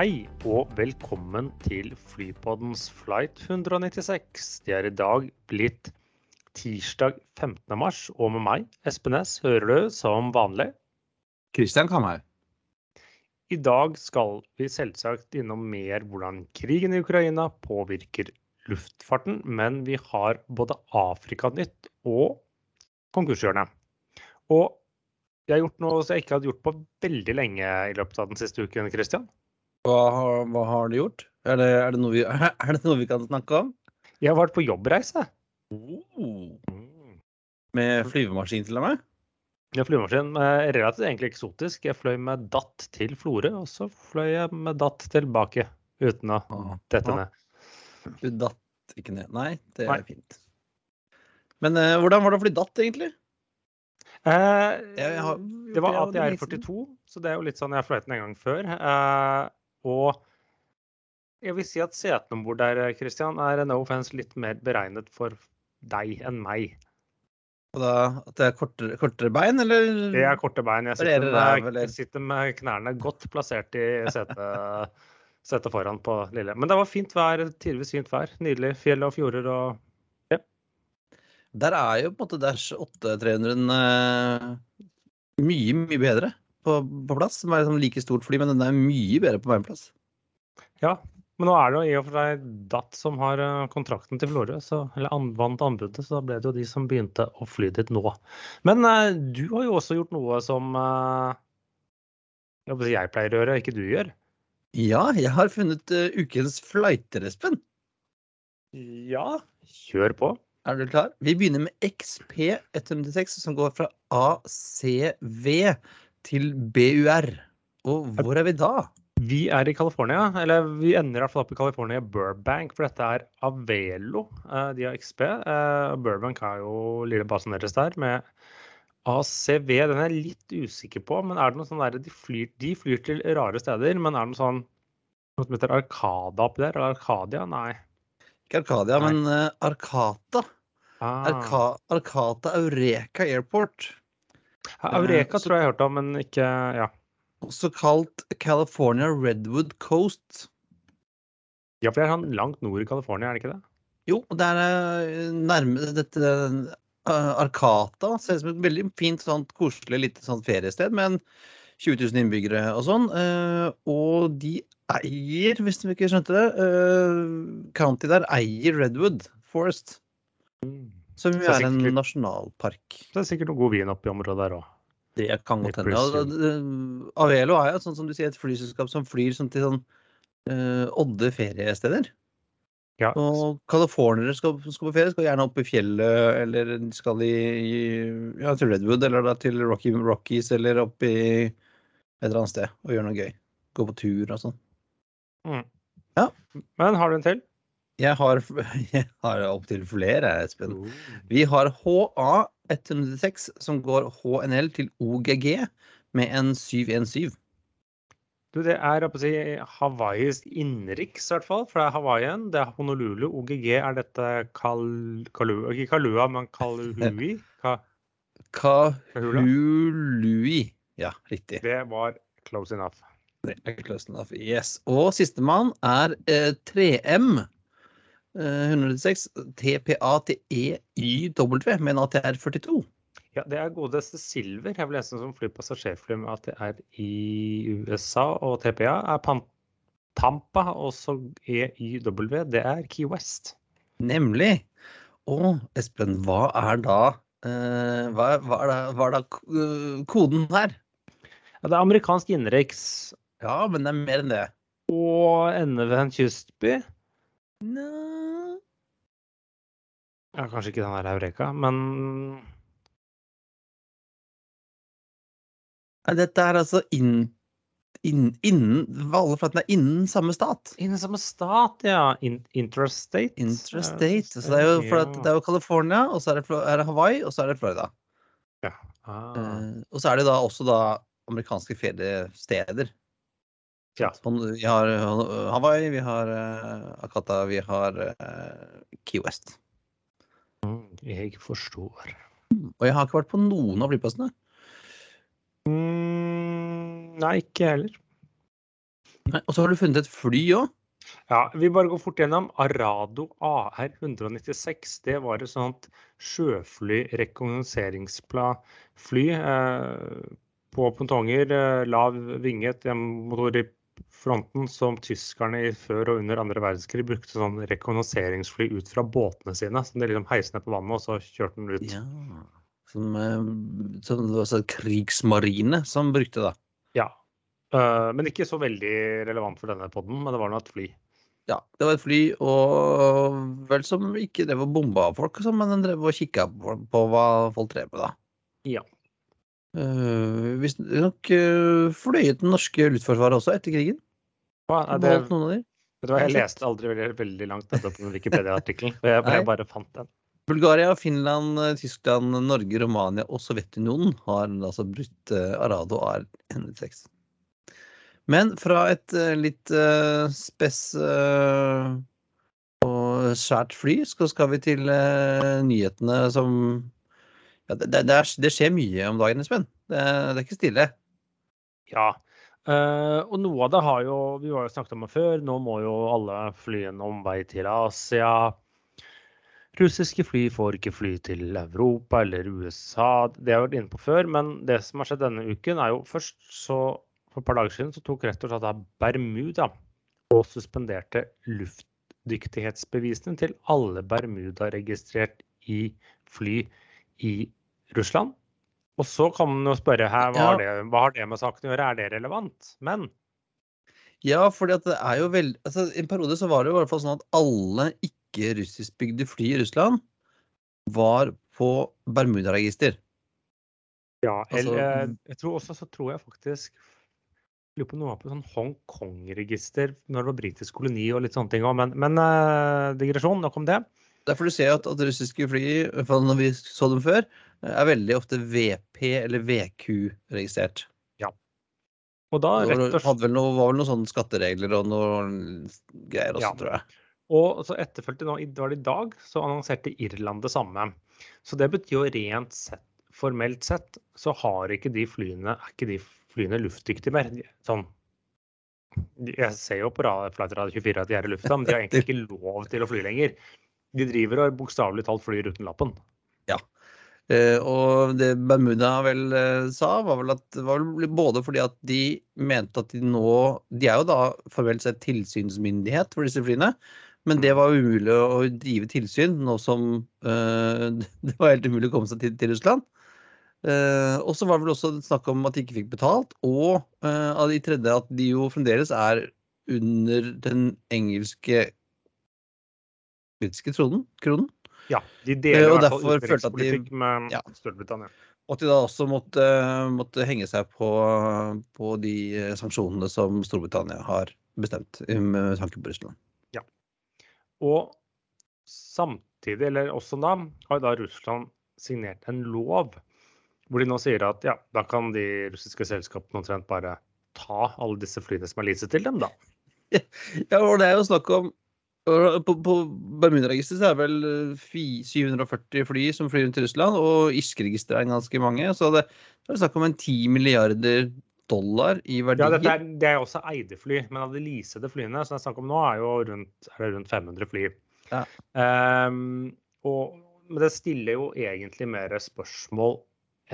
Hei og velkommen til Flypoddens flight 196. Det er i dag blitt tirsdag 15. mars, og med meg, Espen Næss, hører du som vanlig. Kristian Kamhaug. I dag skal vi selvsagt innom mer hvordan krigen i Ukraina påvirker luftfarten, men vi har både Afrikanytt og konkurshjørnet. Og jeg har gjort noe som jeg ikke hadde gjort på veldig lenge i løpet av den siste uken, Christian. Hva, har- hva har du gjort? Er det, er, det noe vi, er det noe vi kan snakke om? Jeg har vært på jobbreise. Med flyvemaskin til og med? Ja, flyvemaskin. relativt egentlig eksotisk. Jeg fløy med datt til Florø, og så fløy jeg med datt tilbake uten å dette ned. Du datt ikke ned? Nei, det er Nei. fint. Men eh, hvordan var det å fly datt, egentlig? Eh, Jeg har- det var det er ATR42, så det er jo litt sånn jeg har fløyet den en gang før. Eh, og jeg vil si at setene om bord der, Christian, er no offense litt mer beregnet for deg enn meg. Og da, at det er kortere, kortere bein, eller? Det er korte bein. Jeg sitter er med, jeg sitter med knærne godt plassert i setet, setet foran på lille. Men det var fint vær, tidvis fint vær. Nydelig. Fjell og fjorder og Der er jo på en måte Dash 8-300 eh, mye, mye bedre på, på plass. Som er liksom like stort fly, men den er mye bedre på beinplass. Ja. Men nå er det jo i og for seg DAT som har eh, kontrakten til Florø, eller an- vant anbudet, så da ble det jo de som begynte å fly dit nå. Men eh, du har jo også gjort noe som eh, jeg pleier å gjøre, ikke du gjør. Ja, jeg har funnet uh, ukens flighter, Espen. Ja, kjør på. Er du klar? Vi begynner med XP156, som går fra ACV til BUR. Og hvor er vi da? Vi er i California, eller vi ender i hvert fall opp i California Burbank, for dette er Avelo. eh, De har XP. eh, Burbank er jo lille basen deres der med ACV. Den er jeg litt usikker på, men er det noe sånn der, de flyr, de flyr til rare steder, men er det noe sånn noe som heter Arkada oppi der? Eller Arkadia? Nei. Ikke Arkadia, Nei. men uh, Arkata. Ah. Arka, Arkata Eureka Airport. Eureka tror jeg jeg har hørt om, men ikke Ja. Også kalt California Redwood Coast. Ja, for det er han langt nord i California, er det ikke det? Jo, det er nærmere nærme dette Arcata. Arkata. Ser ut som et veldig fint, sånt koselig lite sånt feriested med 20 000 innbyggere og sånn. eh, Og de eier, hvis du ikke skjønte det, eh, County der eier Redwood Forest. Som jo er en nasjonalpark. Det er sikkert noe god vin oppi området der òg. Det kan godt hende. Ja, Avelo er jo sånn som du sier, et flyselskap som flyr sånn til sånn uh, odde feriesteder. Ja. Og californere skal, skal på ferie, skal gjerne opp i fjellet, eller skal i ja, til Redwood, eller da til Rocky, Rockies, eller opp i et eller annet sted og gjøre noe gøy. Gå på tur og sånn. Mm. Ja. Men har du en til? Jeg har, jeg har opptil flere, Espen. Vi har HA106 som går HNL til OGG med en 717. Du, det er si, Hawaiis innenriks, i hvert fall. For det er Hawaiian, det er Honolulu. OGG er dette Kal, Kalua, ikke Kalua, men Kaluhui. Ka, Kahului. Ja, riktig. det var close enough. Det er close enough. Yes. Og sistemann er eh, 3M. Eh, 106 TPA til EYW med en ATR 42. Ja, det er godeste Silver. Jeg vil lese som flypassasjerfly med at det er i USA. Og TPA er Pan Tampa, og så EYW, det er Key West. Nemlig. Og Espen, hva er da eh, hva, hva, er da, hva er da eh, koden her? Ja, det er amerikansk innenriks Ja, men det er mer enn det. og ender ved en kystby. Nå. Ja, kanskje ikke den der Eureka, men Dette er altså innen inn, innen Alle flatene er innen samme stat. Innen samme stat, ja. In Intrastate. Interstate. Så det er jo, for det er jo California, og så er det, er det Hawaii, og så er det Florida. Ja. Ah. Eh, og så er det da også da amerikanske feriesteder. Ja. Vi har eh, Hawaii, vi har uh, Akata, vi har eh, Key West. Mm, Jeg forstår. Og jeg har ikke vært på noen av flyplassene. Mm, nei, ikke jeg heller. Nei, Og så har du funnet et fly òg. Ja, vi bare går fort gjennom. Arado AR196. Det var et sånt sjøfly-rekognoseringsfly eh, på pontonger. Eh, lav vinget, motor i fronten, som tyskerne i før og under andre verdenskrig brukte sånn rekognoseringsfly ut fra båtene sine. Som de liksom heiste ned på vannet, og så kjørte den ut. Ja. Som, eh, som det var sånn krigsmarine som brukte det. Ja. Eh, men ikke så veldig relevant for denne poden, men det var nå et fly. Ja, det var et fly, og vel som ikke drev og bomba folk, men den drev og kikka på hva folk drev med, da. Ja. Uh, Visstnok uh, fløyet den norske luftforsvaret også etter krigen. Er det, Beholdt noen av de. vet du hva, jeg leste aldri veldig, veldig langt nettopp den Wikipedia-artikkelen. Jeg, jeg bare fant den. Bulgaria, Finland, Tyskland, Norge, Romania og Sovjetunionen har altså brutt uh, Arado AR-106. Men fra et uh, litt uh, spess eh, og svært fly, så skal vi til eh, nyhetene som ja, det, det, er, det skjer mye om dagen, Espen. Det, det er ikke stille. Ja. Uh, og noe av det har jo Vi har jo snakket om det før. Nå må jo alle fly en omvei til Asia. Russiske fly får ikke fly til Europa eller USA. Det har jeg vært inne på før. Men det som har skjedd denne uken, er jo først så For et par dager siden så tok rett og slett da Bermuda og suspenderte luftdyktighetsbevisene til alle Bermuda-registrert i fly i Russland. Og så kan man jo spørre her, hva, Ja. det, hva har det med saken å gjøre, er det relevant? Men Ja, at det er jo veldig altså, I en periode så var det jo i hvert fall sånn at alle ikke-russiskbygde fly i Russland var på Bermudaregister. ja, Altså, eller, jeg tror også så tror jeg faktisk Lurer på noe på sånn Hongkong-register når det var britisk koloni og litt sånne ting òg. Men, men eh, digresjon, nok om det. Derfor du ser at, at russiske fly, i hvert fall når vi så dem før, er veldig ofte VP eller VQ-registrert. Og da rett og slett Det var vel noen sånne skatteregler og noen greier også, Ja. tror jeg. Og så etterfølgte nå, var det i dag, så annonserte Irland det samme. Så det betyr jo rent sett, formelt sett, så har ikke de flyene, er ikke de flyene luftdyktige mer. Sånn. Jeg ser jo på Ra- Flight Radar 24 at de er i lufta, men de har egentlig ikke lov til å fly lenger. De driver og bokstavelig talt flyr uten lappen. Eh, og det Bermuda vel eh, sa, var vel at var vel både fordi at de mente at de nå De er jo da formelt sett tilsynsmyndighet for disse flyene, men det var umulig å drive tilsyn nå som eh, det var helt umulig å komme seg til, til Russland. Uh, og så var det vel også snakk om at de ikke fikk betalt, og uh, de tredje at de jo fremdeles er under den engelske britiske tronen, kronen. Ja, de Eh, deler og derfor følte at de- med ja. Storbritannia. Og at de da også måtte, måtte henge seg på, på de eh, sanksjonene som Storbritannia har bestemt med tanke på Russland. Ja. Og samtidig, eller også da, har da Russland signert en lov hvor de nå sier at ja, da kan de russiske selskapene omtrent bare ta alle disse flyene som er leaset til dem, da. Ja, og det er jo snakk om På, på Bermudaregisteret er det vel eh, 740 fly som flyr rundt til Russland, og irsk-registeret er ganske mange. Så det, det er snakk om en 10 milliarder dollar i Ja, verdier. dette er, det er også eide fly, men av de leasede flyene som det er snakk om nå, er jo rundt, er det rundt 500 fly. Ja. Um, og, men det stiller jo egentlig mer spørsmål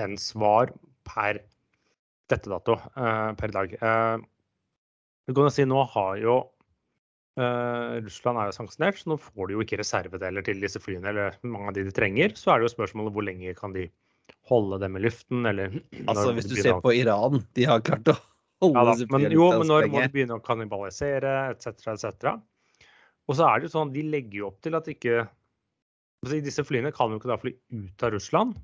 enn svar per dette dato, uh, per dag. Uh, du kan jo si nå har jo eh, Russland er jo sanksjonert, så nå får de jo ikke reservedeler til disse flyene, eller mange av de de trenger. Så er det jo spørsmålet hvor lenge kan de holde dem i luften, eller Altså, hvis du ser på Iran, de har klart å holde ja, da, disse men, flyene jo, men når må de begynne å kannibalisere etc., etc. Og så er det jo sånn, de legger jo opp til at ikke altså, Disse flyene kan jo ikke da fly ut av Russland.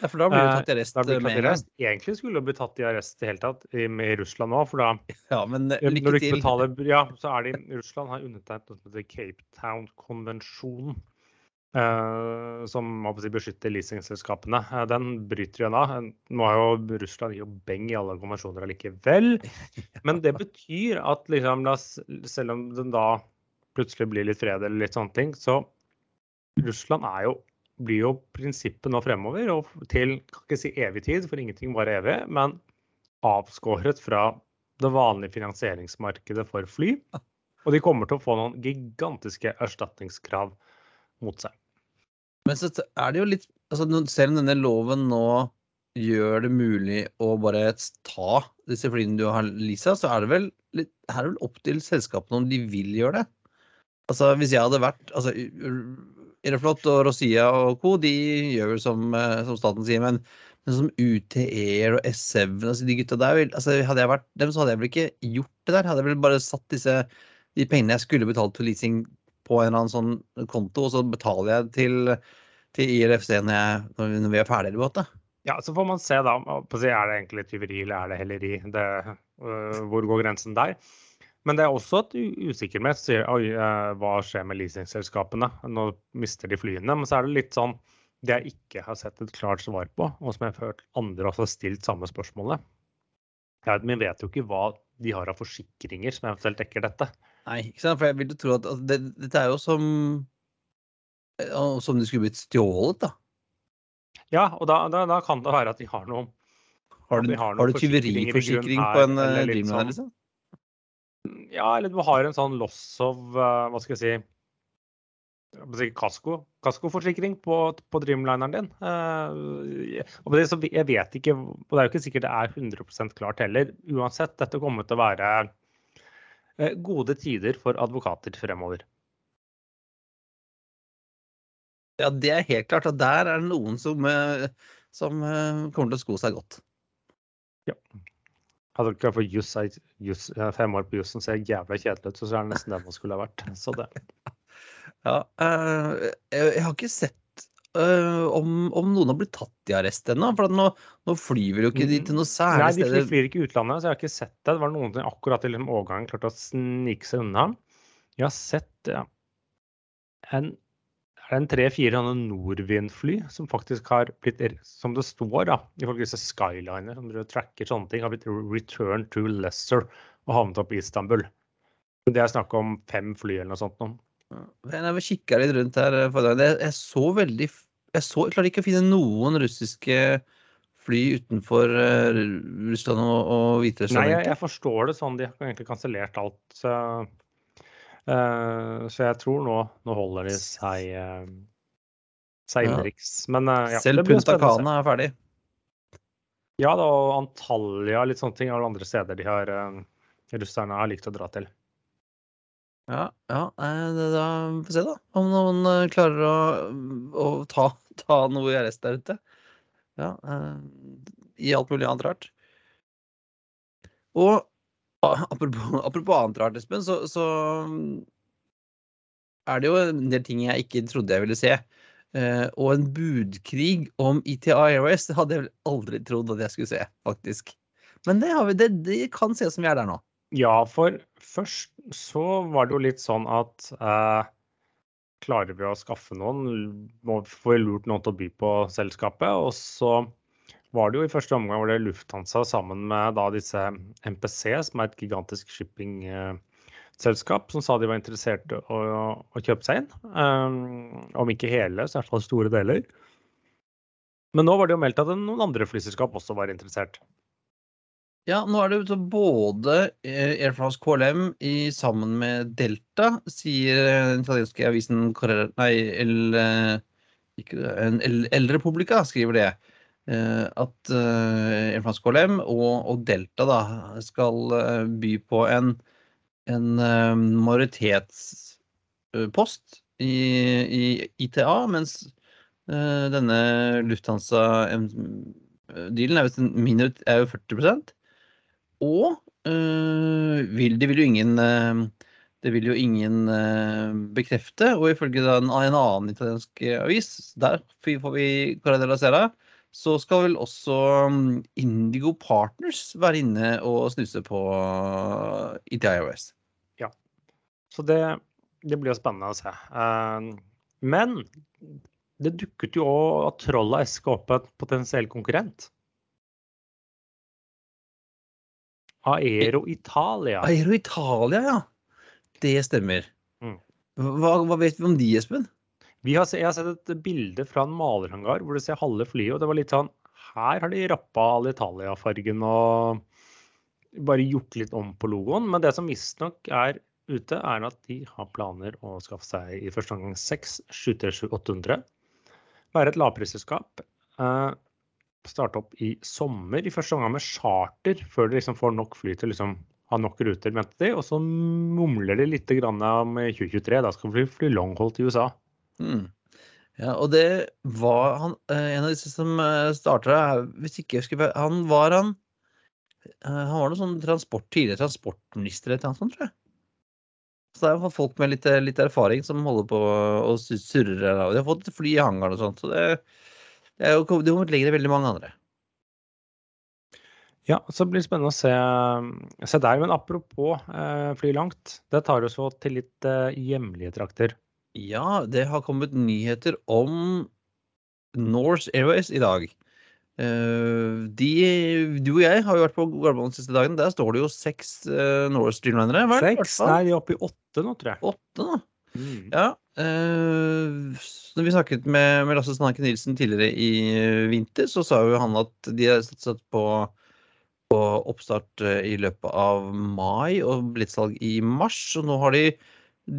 Ja, for da blir du Eh, tatt i arrest Da blir med i en gang. Egentlig skulle du bli tatt i arrest i hele tatt i, med Russland nå, for da Ja, men eh, når du ikke betaler Ja, så er det Russland har undertegnet noe som heter Cape Town-konvensjonen. Uh, som si, beskytter leasingselskapene. Uh, den bryter igjen av. Nå har jo Russland jo beng i alle konvensjoner allikevel. Men det betyr at liksom, selv om den da plutselig blir litt fred eller litt sånne ting, så Russland er jo, blir jo prinsippet nå fremover, og til kan ikke si evig tid, for ingenting var evig, men avskåret fra det vanlige finansieringsmarkedet for fly. Og de kommer til å få noen gigantiske erstatningskrav mot seg. Men så er det jo litt altså, Selv om denne loven nå gjør det mulig å bare ta disse flyene du har leasa, så er det vel litt, her er det vel opp til selskapene om de vil gjøre det. Altså Hvis jeg hadde vært altså, Aeroflot og Rosia og co. de gjør vel som, eh, som staten sier, men, men som UTE-er og S7 altså de gutta der, altså, Hadde jeg vært dem, så hadde jeg vel ikke gjort det der. Hadde jeg vel bare satt disse de pengene jeg skulle betalt for leasing på en eller annen sånn konto, og så betaler jeg til, til IRFC når, jeg, når vi er ferdige med båten. Ja, så får man se da. Er det egentlig tyveri eller er det helleri? Det, uh, hvor går grensen der? Men det er også et usikkerhet. Uh, hva skjer med leasingselskapene? Nå mister de flyene. Men så er det litt sånn det jeg ikke har sett et klart svar på, og som jeg har hørt andre også har stilt samme spørsmålet. Ja, vi vet jo ikke hva de har av forsikringer som eventuelt dekker dette. Nei, ikke sant? for jeg vil jo tro at altså, det, dette er jo som som de skulle blitt stjålet, da. Ja, og da, da, da, kan det være at de har noe Har du, har du tyveriforsikring på en Dreamliner, sånn, liksom? Ja, eller du har en sånn loss of uh, Hva skal jeg si kasko, kaskoforsikring på, på Dreamlineren din. Uh, det, så jeg vet ikke, og det er jo ikke sikkert det er 100 klart heller. Uansett, dette kommer til å være uh, gode tider for advokater fremover. Ja, det er helt klart. Og der er det noen som, uh, som eh, kommer til å sko seg godt. Ja. Hadde ikke for juss, juss, fem år på jussen ser jævla kjedelig ut, så er det nesten det man skulle ha vært. Så det. Ja, uh, jeg har ikke sett uh, om, om, noen har blitt tatt i arrest ennå. For nå, nå, flyr jo ikke de til noe særlig sted. Nei, de flyr ikke i utlandet, så jeg har ikke sett det. Det var noen som akkurat i liksom overgangen klarte å snike seg unna. Jeg har sett ja, en en tre-fire Norwind-fly som faktisk har blitt, som det står da, ifølge disse Skyliner, som tracker sånne ting, har blitt returned to Leicester og havnet opp i Istanbul. Det er snakk om fem fly eller noe sånt. Nå. Jeg kikka litt rundt her. Jeg, jeg så veldig jeg, så, jeg klarer ikke å finne noen russiske fly utenfor uh, Russland og, og Hviterussland. Nei, jeg, jeg, forstår det sånn. De har egentlig kansellert alt. Så så jeg tror nå, nå holder de seg, uh, seg innenriks. Men uh, ja, Selv Punta Cana er ferdig? Ja da, og Antalya litt sånne ting er andre steder de har russerne har likt å dra til. Ja, ja da får vi se, da. Om noen klarer å, å ta, ta, noe i arrest der ute. Ja, I alt mulig annet rart. Og Apropos, apropos annet rart, Espen, så, så, er det jo en del ting jeg ikke trodde jeg ville se. Uh, og en budkrig om ITA Airways det hadde jeg vel aldri trodd at jeg skulle se, faktisk. Men det, vi, det, det kan se ut som vi er der nå. Ja, for først så var det jo litt sånn at uh, klarer vi å skaffe noen, må vi få lurt noen til å by på selskapet. Og så var det jo i første omgang var det Lufthansa sammen med da disse MPC, som er et gigantisk shippingselskap, som sa de var interessert i å, å, kjøpe seg inn. Um, om ikke hele, så i hvert fall store deler. Men nå var det jo meldt at noen andre flyselskap også var interessert. Ja, nå er det jo både eh, Air France KLM i, sammen med Delta, sier den italienske avisen Nei, El, eh, ikke, El, El Republica skriver det. Eh, at eh, Air France KLM og, Delta da, skal eh, by på en, en majoritetspost i, i, ITA, mens denne Lufthansa-dealen er, er jo 40 Og vil, det vil jo ingen det vil jo ingen bekrefte. Og ifølge en, en annen italiensk avis, der får vi Corradella Sera, så skal vel også mm, Indigo Partners være inne og snuse på ITIOS. Ja. Så det, det blir jo spennende å se. Uh, men det dukket jo òg at Trolla SK opp en potensiell konkurrent. Aero Italia. Aero Italia, ja. Det stemmer. Mm. Hva, hva, vet vi om de, Espen? Har, jeg har sett et bilde fra en malerhangar hvor du ser halve flyet. og det var litt sånn, Her har de rappa Alitalia-fargen og bare gjort litt om på logoen. Men det som visstnok er ute, er at de har planer å skaffe seg i første omgang seks 737-800. Være et lavprisselskap. Eh, starte opp i sommer i første omgang med charter, før de liksom får nok fly til liksom ha nok ruter, mente de. Og så mumler de litt om 2023. Da skal vi fly longhold til USA. Mm. Ja, og det var han eh, En av disse som eh, starta Hvis ikke jeg husker Han var han Han var noe sånn transport, tidligere transportminister eller noe sånt, tror jeg. Så det er folk med litt, litt, erfaring som holder på og surrer. Og de har fått fly i hangaren og sånt. Så det, det er jo det kommer lenger enn veldig mange andre. Ja, så blir det spennende å se, se der. Men apropos eh, fly langt. Det tar oss til litt eh, hjemlige trakter. Ja, det har kommet nyheter om Norse Airways i dag. Uh, de, du og jeg har jo vært på Gardermoen de siste dagene. Der står det jo seks uh, Norse Dreamlinere. Seks? Nei, de er oppe i åtte nå, tror jeg. Åtte nå? Mm. Ja. Uh, når vi snakket med, med Lasse Snanke Nilsen tidligere i vinter, så sa jo han at de har satset på, på oppstart i løpet av mai og billettsalg i mars. Og nå har de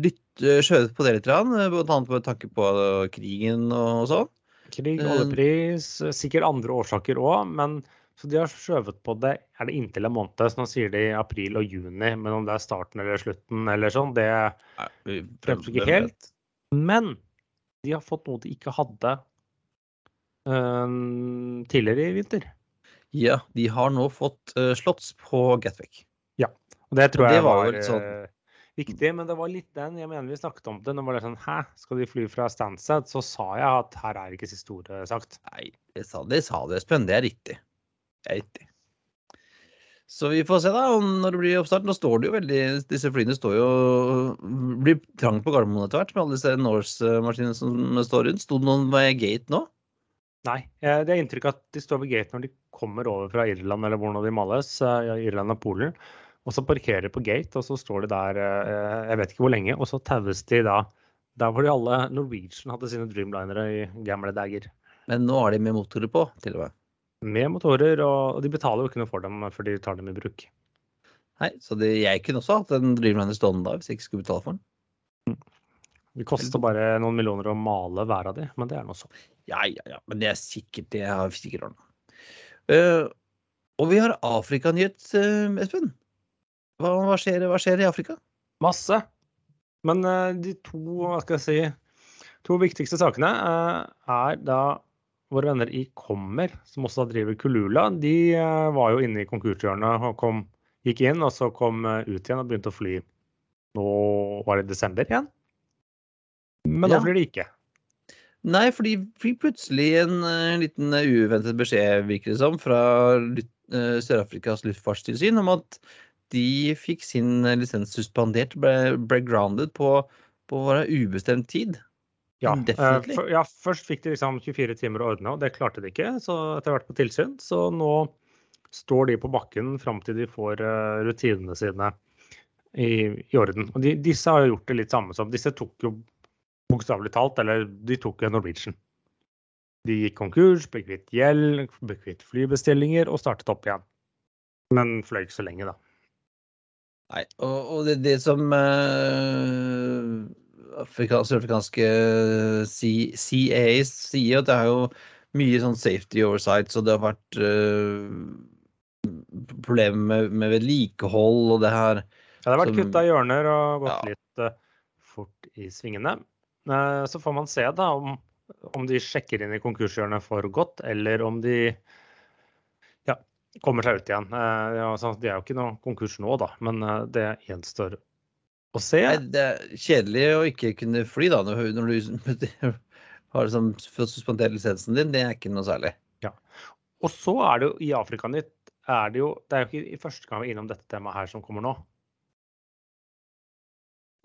lytt, skjøvet på det litt, bl.a. med tanke på krigen og sånn. Krig, eh, oljepris, sikkert andre årsaker òg. Men så de har skjøvet på det er det inntil en måned. Så nå sier de april og juni. Men om det er starten eller slutten eller sånn, det fremstår ikke helt. Men de har fått noe de ikke hadde um, tidligere i vinter. Ja, de har nå fått uh, slotts på Gatwick. Ja, og det tror jeg det var, var sånn viktig. Men det var litt den jeg mener vi snakket om det. Når det var sånn Hæ, skal de fly fra Stansted? Så sa jeg at her er ikke siste ordet sagt. Nei, det sa, det sa du, Espen. Det er riktig. Det er riktig. Så vi får se da om når det blir oppstart. Nå står det jo veldig Disse flyene står jo blir trangt på Gardermoen etter hvert med alle disse Norse-maskinene som står rundt. Sto det noen ved gate nå? Nei. Det er inntrykk at de står ved gate når de kommer over fra Irland eller hvor de males. Irland og Polen. Og så parkerer de på gate, og så står de der eh, jeg vet ikke hvor lenge, og så taues de da der hvor de alle Norwegian hadde sine Dreamlinere i gamle dager. Men nå har de med motorer på, til og med? Med motorer, og de betaler jo ikke noe for dem for de tar dem i bruk. Nei, så det, jeg kunne også hatt en Dreamliner stående da, hvis jeg ikke skulle betale for den. Det koster bare noen millioner å male hver av de, men det er nå så. Ja, ja, ja, men det er sikkert det har sikkert ordna. Uh, og vi har Afrikanyhet, uh, Espen. Hva, hva, skjer, hva, skjer, i Afrika? Masse. Men uh, de to, hva skal jeg si, to viktigste sakene uh, er da våre venner i Kommer, som også driver Kulula. De uh, var jo inne i konkurshjørnet og kom, gikk inn, og så kom ut igjen og begynte å fly. Nå var det desember igjen. Men nå ja. flyr de ikke. Nei, for de fikk plutselig en, en liten uventet beskjed, virker det som, fra Sør-Afrikas luftfartstilsyn om at de fikk sin lisens suspendert, ble, ble grounded på, på ubestemt tid. Ja, uh, for, ja, først fikk de liksom 24 timer å ordne, og det klarte de ikke. Så etter hvert på tilsyn. Så nå står de på bakken fram til de får uh, rutinene sine i, i orden. Og de, disse har gjort det litt samme som Disse tok jo bokstavelig talt, eller de tok Norwegian. De gikk konkurs, ble kvitt gjeld, ble kvitt flybestillinger og startet opp igjen. Men fløy ikke så lenge, da. Nei, og, og det, det, som uh, sørafrikanske CA sier, at det er jo mye sånn safety oversight, så det har vært uh, problemer med, med vedlikehold og det her. Ja, det har vært kutta hjørner og gått ja. litt uh, fort i svingene. Uh, så får man se da om, om de sjekker inn i konkurshjørnet for godt, eller om de kommer seg ut igjen. Eh, ja, altså, det er jo ikke noe konkurs nå, da, men eh, det gjenstår å se. Nei, det er kjedelig å ikke kunne fly da, når du har liksom fått suspendert lisensen din. Det er ikke noe særlig. Ja. Og så er det jo i Afrikanytt er det jo Det er jo ikke i første gang vi er innom dette temaet her som kommer nå.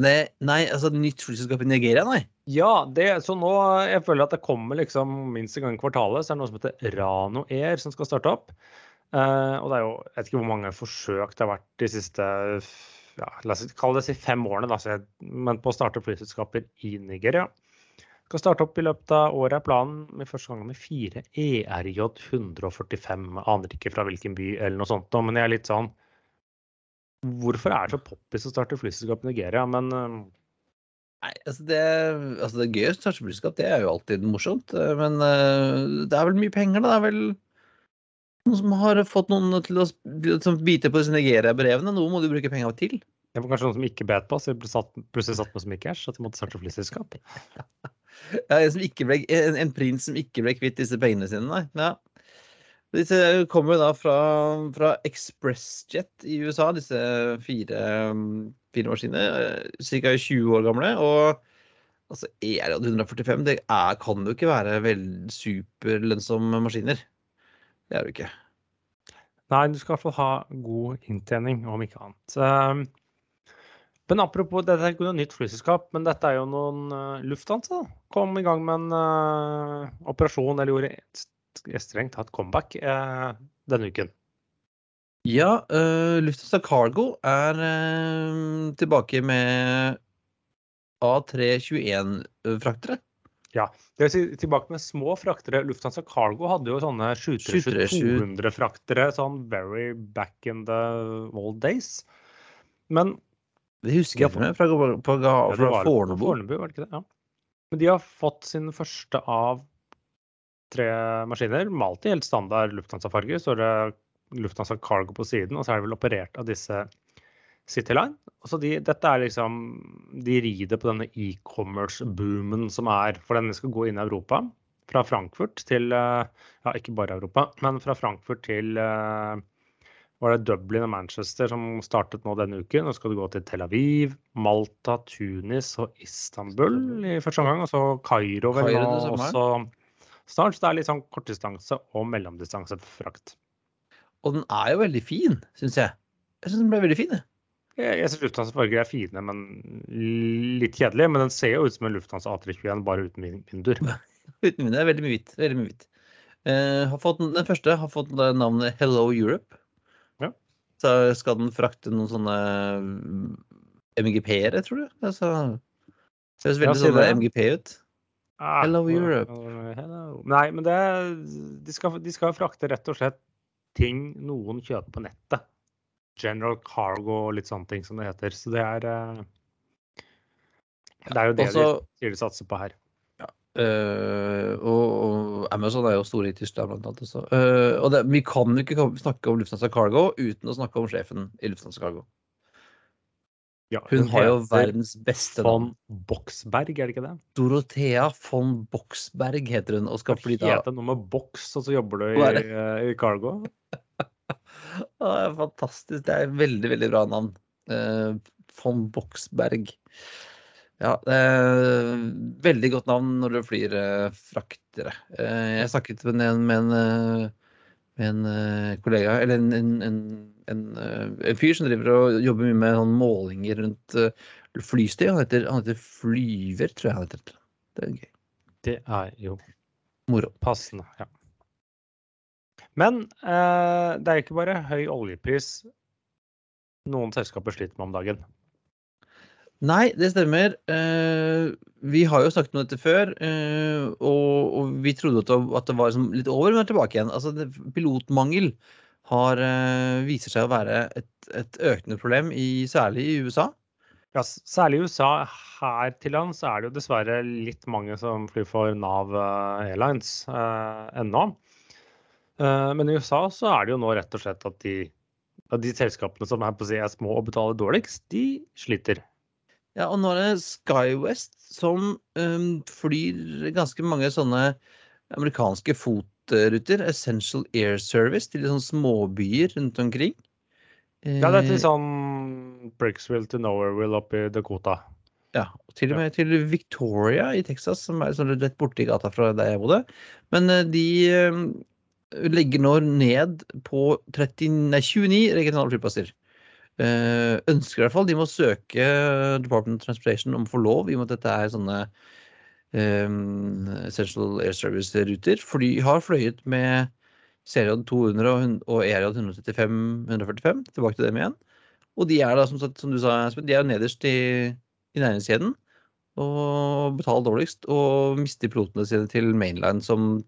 Nei, nei altså nytt flyselskap i Nigeria, nei? Ja, det, så nå jeg føler at det kommer liksom minst en gang i kvartalet. Så er det noe som heter Rano Air som skal starte opp. Uh, og det er jo, Jeg vet ikke hvor mange forsøk det har vært de siste ja, la oss kalle det si fem årene, da, men på å starte flyselskaper i Nigeria. Skal starte opp i løpet av året er planen med første gang med fire ERJ 145. Aner ikke fra hvilken by eller noe sånt, men jeg er litt sånn hvorfor er det så poppis å starte flyselskap i Nigeria, men eh, Nei, altså det, altså det er gøy å starte flyselskap, det er jo alltid morsomt. eh, Men eh, det er vel mye penger, da. Det er vel noen som har fått noen til å som bite på disse Nigeria-brevene. Noe må du bruke penger til. det var kanskje noen som ikke bet på, så de ble satt, plutselig satt med så mye cash at de måtte starte flyselskap. Ja, en, som ikke en, en prins som ikke ble kvitt disse pengene sine, nei. Ja. Disse kommer jo da fra, fra ExpressJet i USA, disse fire, mm, fire maskinene. Ca. 20 år gamle. Og altså ERJ 145 det er, kan jo ikke være vel superlønnsomme maskiner. Det er du ikke. Nei, du skal i hvert fall ha god inntjening, om ikke annet. Um, Men apropos, dette er ikke noe nytt flyselskap, men dette er jo noen uh, Lufthansa kom i gang med en uh, operasjon, eller gjorde et- strengt tatt comeback uh, denne uken. Ja, uh, Lufthansa Cargo er eh, tilbake med A321-fraktere. Det vil si, tilbake med små fraktere. Lufthansa Cargo hadde jo sånne 737. 737-200-fraktere sånn very back in the old days. Men Det husker jeg fra, fra, fra, fra, fra Fornebu. Fornebu, var det ikke det? Ja. Men de har fått sin første av tre maskiner. Malt i helt standard Lufthansa-farge. Så er det Lufthansa Cargo på siden, og så er det vel operert av disse City Line. Så de, dette er liksom De rider på denne e-commerce-boomen som er For den skal gå inn i Europa. Fra Frankfurt til eh, Ja, ikke bare Europa, men fra Frankfurt til eh, var det Dublin og Manchester som startet nå denne uken. Nå skal du gå til Tel Aviv, Malta, Tunis og Istanbul i første omgang. Og så Kairo vel nå også snart. Så det er litt sånn kortdistanse og mellomdistansefrakt. Og den er jo veldig fin, syns jeg. Jeg syns den ble veldig fin. jeg. Jeg, syns Lufthansa farger er fine, men litt kjedelige. Men den ser jo ut som en Lufthansa A321, bare uten vin- vinduer. Uten vinduer er veldig mye hvitt. Veldig mye hvitt. Eh, fått, den første har fått navnet Hello Europe. Ja. Så skal den frakte noen sånne mm, MGP-ere, tror du? Altså, det høres veldig sånn. MGP ut. Ah, Hello, Europe. hello. Nei, men det de skal, de skal frakte rett og slett ting noen kjøper på nettet. General cargo og litt sånne ting som det heter. Så det er eh, Det er jo det Også, de sier de satser på her. eh, og, og Amazon er jo store i Tyskland, blant annet. Også. Uh, og det, vi kan jo ikke snakke om Lufthansa Cargo uten å snakke om sjefen i Lufthansa Cargo. Ja, Hun har jo verdens beste navn. Von Boxberg, er det ikke det? Dorothea von Boxberg heter hun, og skal fly da Heter noe med boks, og så jobber du i, i cargo. Det er fantastisk. Det er et veldig, veldig bra navn. Eh, von Boxberg. Ja, er veldig godt navn når du flyr eh, fraktere. Eh, jeg snakket med en, med en, eh, med en eh, kollega, eller en, en, en, eh, fyr som driver og jobber mye med sånn målinger rundt eh, flystøy. Han heter, han heter Flyver, tror jeg han heter. Det er gøy. Det er jo Moro. passende, ja. Men eh, det er ikke bare høy oljepris noen selskaper sliter med om dagen. Nei, det stemmer. Eh, vi har jo snakket om dette før, eh, og, og vi trodde at det, at det var liksom litt over, men er tilbake igjen. Altså, det, pilotmangel har, eh, viser seg å være et, et økende problem, i, særlig i USA. Ja, særlig i USA. Her til lands er det jo dessverre litt mange som flyr for Nav eh, Airlines eh, ennå. Eh, men i USA så er det jo nå rett og slett at de, at de selskapene som er, si, er små og betaler dårligst, de sliter. Ja, og nå er det SkyWest som um, flyr ganske mange sånne amerikanske fotruter. Essential Air Service til sånne småbyer rundt omkring. Ja, det er Eh, til sånn Brixville to Nowhereville oppe i Dakota. Ja, og til og med til Victoria i Texas, som er sånn rett borti gata fra der jeg bodde. Men eh, de eh, legger nå ned på 30, nei, 29 regionale flyplasser. Eh, ønsker i hvert fall. De må søke Department of Transportation om å få lov, i og med at dette er sånne eh, Essential Air Service-ruter. For de har fløyet med CRJ 200 og ERJ 135-145. Tilbake til dem igjen. Og de er da, som, som du sa, de er nederst i, i næringskjeden. Og betaler dårligst. Og mister pilotene sine til Mainline, som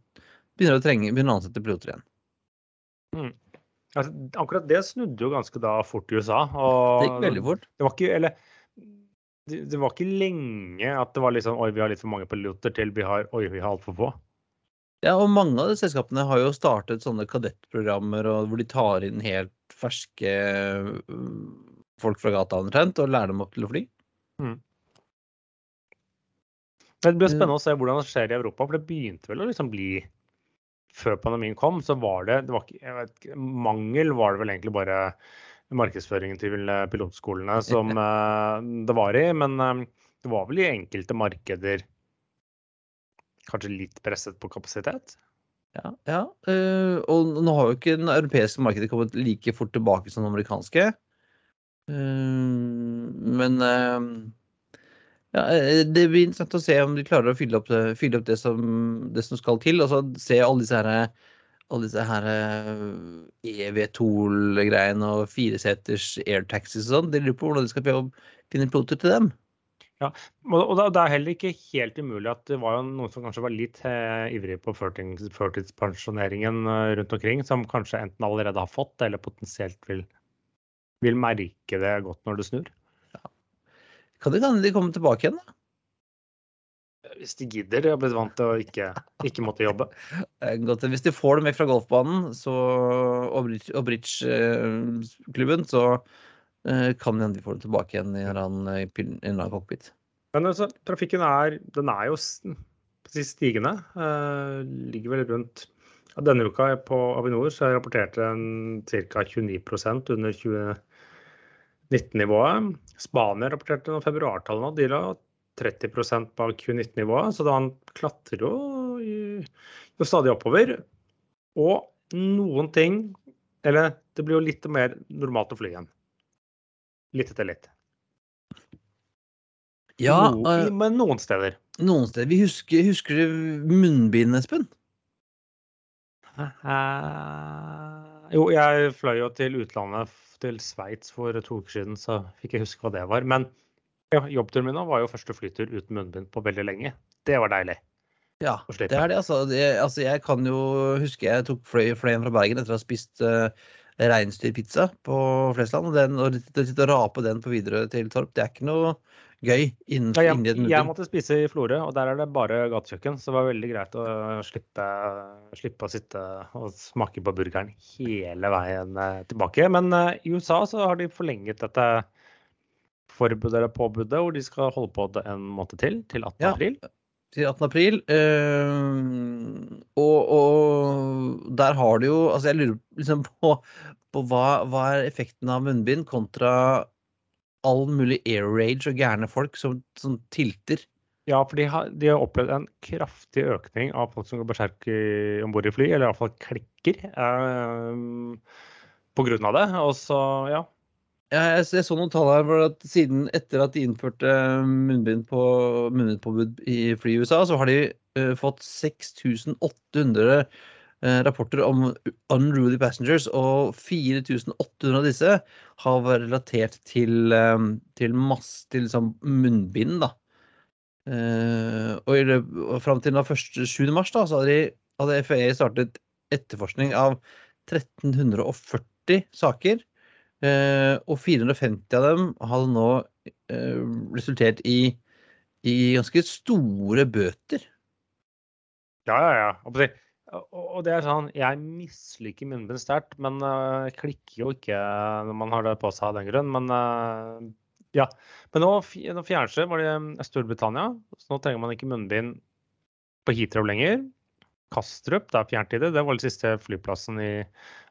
begynner å trenge, begynner å ansette piloter igjen. Altså, akkurat det snudde jo ganske da fort i USA. Det gikk veldig fort. Det var ikke, eller, det, det var ikke lenge at det var litt sånn Oi, vi har litt for mange piloter til vi har Oi, vi har altfor få. Ja, og mange av de selskapene har jo startet sånne kadettprogrammer og hvor de tar inn helt ferske øh, folk fra gata omtrent og lærer dem opp til å fly. Det blir spennende å se hvordan det skjer i Europa, for det begynte vel å liksom bli Før pandemien kom, så var det, det var ikke, vet, Mangel var det vel egentlig bare markedsføringen til eh, pilotskolene som eh, det var i. Men eh, det var vel i enkelte markeder kanskje litt presset på kapasitet? Ja, ja. og nå har jo ikke den europeiske markedet kommet like fort tilbake som det amerikanske. Men ja, eh, det blir interessant å se om de klarer å fylle opp fylle opp det, som, det som skal til. Altså se alle disse her alle disse her EV2-greiene og fireseters airtaxis og sånn. De lurer på hvordan de skal finne piloter til dem. Ja, og det er heller ikke helt umulig at det var noen som kanskje var litt eh, ivrige på førtidspensjoneringen rundt omkring, som kanskje enten allerede har fått det, eller potensielt vil, vil merke det godt når det snur. Kan det hende de kommer tilbake igjen, da? Hvis de gidder. De har blitt vant til å ikke, ikke måtte jobbe. Godt, hvis de får dem vekk fra golfbanen så, og bridgeklubben, så uh, kan hende de får dem tilbake igjen i en eller annen, cockpit. Men altså, trafikken er, den er jo stigende. Uh, ligger vel rundt ja, Denne uka på Avinor så rapporterte en ca. 29% under 2019-nivået. Spania rapporterte noen februartall nå. De la 30% bak 2019-nivået, så han klatrer jo, jo stadig oppover. Og noen ting Eller det blir jo litt mer normalt å fly igjen. Litt etter litt. Ja, no, men noen steder. Noen steder. Vi husker, husker du munnbind, Espen? Uh, jo, jeg fløy jo til utlandet, til Sveits for to uker siden, så fikk jeg huske hva det var. Men ja, jobbturen min var jo første flytur uten munnbind på veldig lenge. Det var deilig. Ja, det er det. Altså, det, altså jeg kan jo huske jeg tok fløy, fløy fra Bergen etter å ha spist uh, reinsdyrpizza på Flesland. Og, den, og sitte og rape den på videre til Torp, det er ikke noe gøy innen, ja, jeg, inni. Jeg måtte spise i Florø, og der er det bare gatekjøkken. Så det var veldig greit å slippe, slippe å sitte og smake på burgeren hele veien tilbake. Men uh, i USA så har de forlenget dette forbudet eller påbudet, hvor de skal holde på det en måned til, til 18. Ja, april. Til 18. april. Uh, og, og, der har du jo Altså, jeg lurer liksom på, på hva, hva er effekten av munnbind kontra all mulig air rage og gærne folk som, som tilter. Ja, for de har, de har, opplevd en kraftig økning av folk som går berserk om bord i fly, eller iallfall klikker eh, på grunn av det. Og så, ja. ja jeg, jeg, så noen tall her for at siden etter at de innførte munnbind på, munnbindpåbud i fly i USA, så har de uh, fått 6800 Eh, rapporter om unruly passengers, og 4800 av disse har vært relatert til, eh, til, masse, til liksom munnbind. da. Uh, og, og fram til den 7. mars da, hadde, de, hadde FAA startet etterforskning av 1340 saker. Og 450 av dem hadde nå resultert i, i ganske store bøter. Ja, ja, ja. Og det er sånn, Jeg misliker munnbind sterkt, men uh, klikker jo ikke når man har det på seg av den grunn. Men uh, ja. Men nå, nå. Var det Storbritannia? Så nå trenger man ikke munnbind på Heathrow lenger. Kastrup, det er fjernet i det. Det var den siste flyplassen i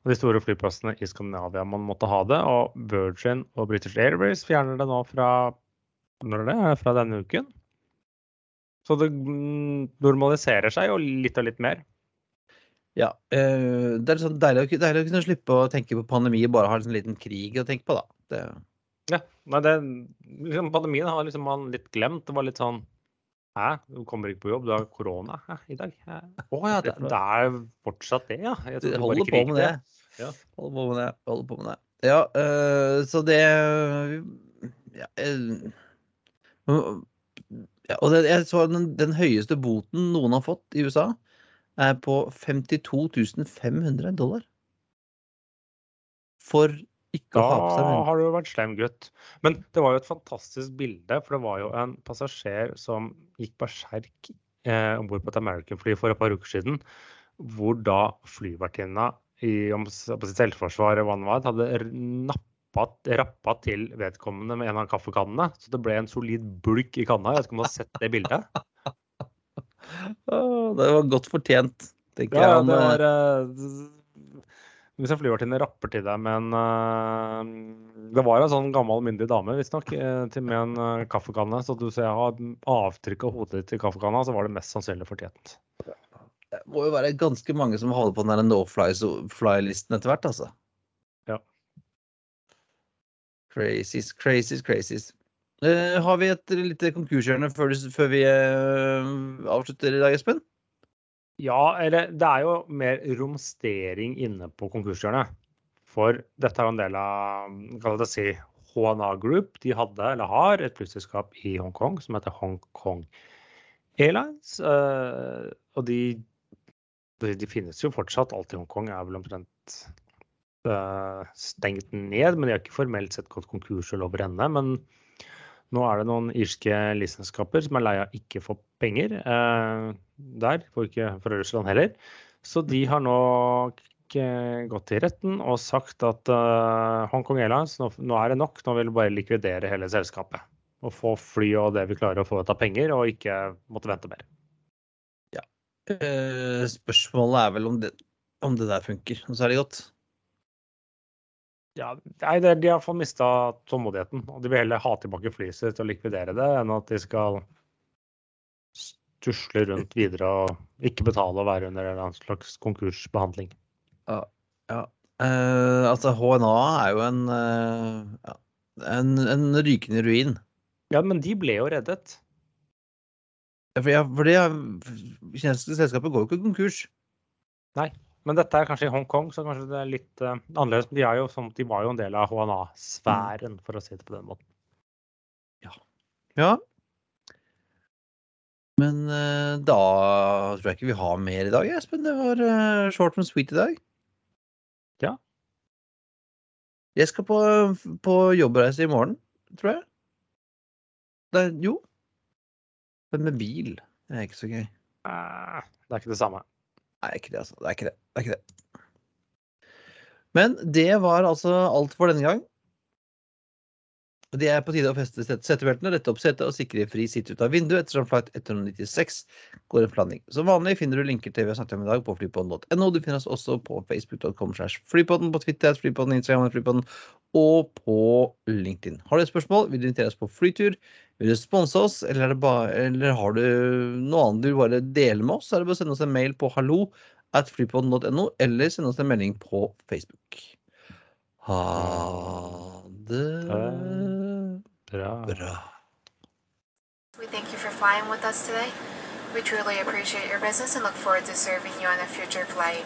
de store flyplassene i Skandinavia man måtte ha det. Og Virgin og British Airways fjerner det nå fra når det? Fra denne uken. Så det mm, normaliserer seg jo litt og litt mer. Ja. Øh, det er sånn deilig, deilig, å kunne slippe å tenke på pandemi og bare ha en liten krig å tenke på, da. Det... Ja. Nei, det, liksom, pandemien har liksom man litt glemt. Det var litt sånn Hæ, du kommer ikke på jobb, du har korona Hæ, i dag? Å oh, ja, det, det, er fortsatt det, ja. Jeg tror holder på med det. Ja. Holder på med det. Holder på med det. Ja, øh, så det ja, øh, ja, og det, jeg så den, den høyeste boten noen har fått i USA er på 52 500 dollar. for ikke å ha på seg munnbind. har du vært slem gutt. Men det var jo et fantastisk bilde, for det var jo en passasjer som gikk berserk eh, om bord på et American-fly for et par uker siden, hvor da flyvertinna i om på sitt selvforsvar hadde nappet nappat, rappa til vedkommende med en av kaffekannene. Så det ble en solid bulk i kanna. Jeg vet ikke om du har sett det bildet? Åh, Det var godt fortjent, tenker Ja, jeg. det eh, var eh, Hvis en flyvertinne rapper til deg med en uh, Det var en sånn gammel, myndig dame, visstnok, uh, med en uh, kaffekanne. Så du ser jeg har avtrykk av hodet ditt i kaffekanna, så var det mest sannsynlig fortjent. Det må jo være ganske mange som holder på den der no-fly-listen etter hvert, altså. Ja. Crazies, crazies, crazies. Eh, har vi et lite konkurshjørne før, før vi uh, avslutter i dag, Espen? Ja, eller det er jo mer romstering inne på konkurshjørnet. For dette er jo en del av kan jeg si, HNA Group. De hadde, eller har, et flyselskap i Hongkong som heter Hong Kong Airlines. Uh, og de, de, finnes jo fortsatt. Alt i Hongkong er vel omtrent stengt ned. Men de har ikke formelt sett gått konkurs eller over ende. Men nå er det noen irske lisenskaper som er lei av ikke få penger eh, der, for ikke fra Russland heller. Så de har nå gått til retten og sagt at eh, Hong Kong Airlines, nå, nå er det nok, nå vil vi bare likvidere hele selskapet. Og få fly og det vi klarer å få ut av penger, og ikke måtte vente mer. Eh, spørsmålet er vel om det, om det der funker er det godt. Ja, nei, De har fått mista tålmodigheten, og de vil heller ha tilbake flyet sitt og likvidere det, enn at de skal tusle rundt videre og ikke betale og være under en slags konkursbehandling. Ja. ja. Eh, altså, HNA er jo en, eh, en, en rykende ruin. Ja, men de ble jo reddet. Ja, For, ja, for det kinesiske selskapet går jo ikke konkurs. Men dette er kanskje i Hongkong, så kanskje det er litt uh, annerledes. Men de, er jo som, de var jo en del av HNA-sfæren, for å si det på den måten. Ja. ja. Men uh, da tror jeg ikke vi har mer i dag, Espen. Det var uh, short and sweet i dag. Ja. Jeg skal på, på jobbreise i morgen, tror jeg. Det, er- jo. Men med bil. Det er ikke så gøy. Det er ikke det samme. Nei, ikke det, altså. Det er ikke det. det, er ikke det. Men det var altså alt for denne gang. Det er på tide å feste set- setebeltene, rette opp setet og sikre fri sitt ut av vinduet ettersom flight 196 går en landing. Som vanlig finner du linker til vi har snakket om i dag på flypodden.no. Du finner oss også på facebook.com slash flypodden, på Twitter, flypodden, Instagram, flypodden og på LinkedIn. Har du et spørsmål, vil du invitere oss på flytur, vil du sponse oss, eller, er det bare, eller har du noe annet du bare dele med oss, så er det bare å sende oss en mail på hallo at flypodden.no, eller sende oss en melding på Facebook. Ha det Bra. bra. We thank you for flying with us today. We truly appreciate your business and look forward to serving you on a future flight.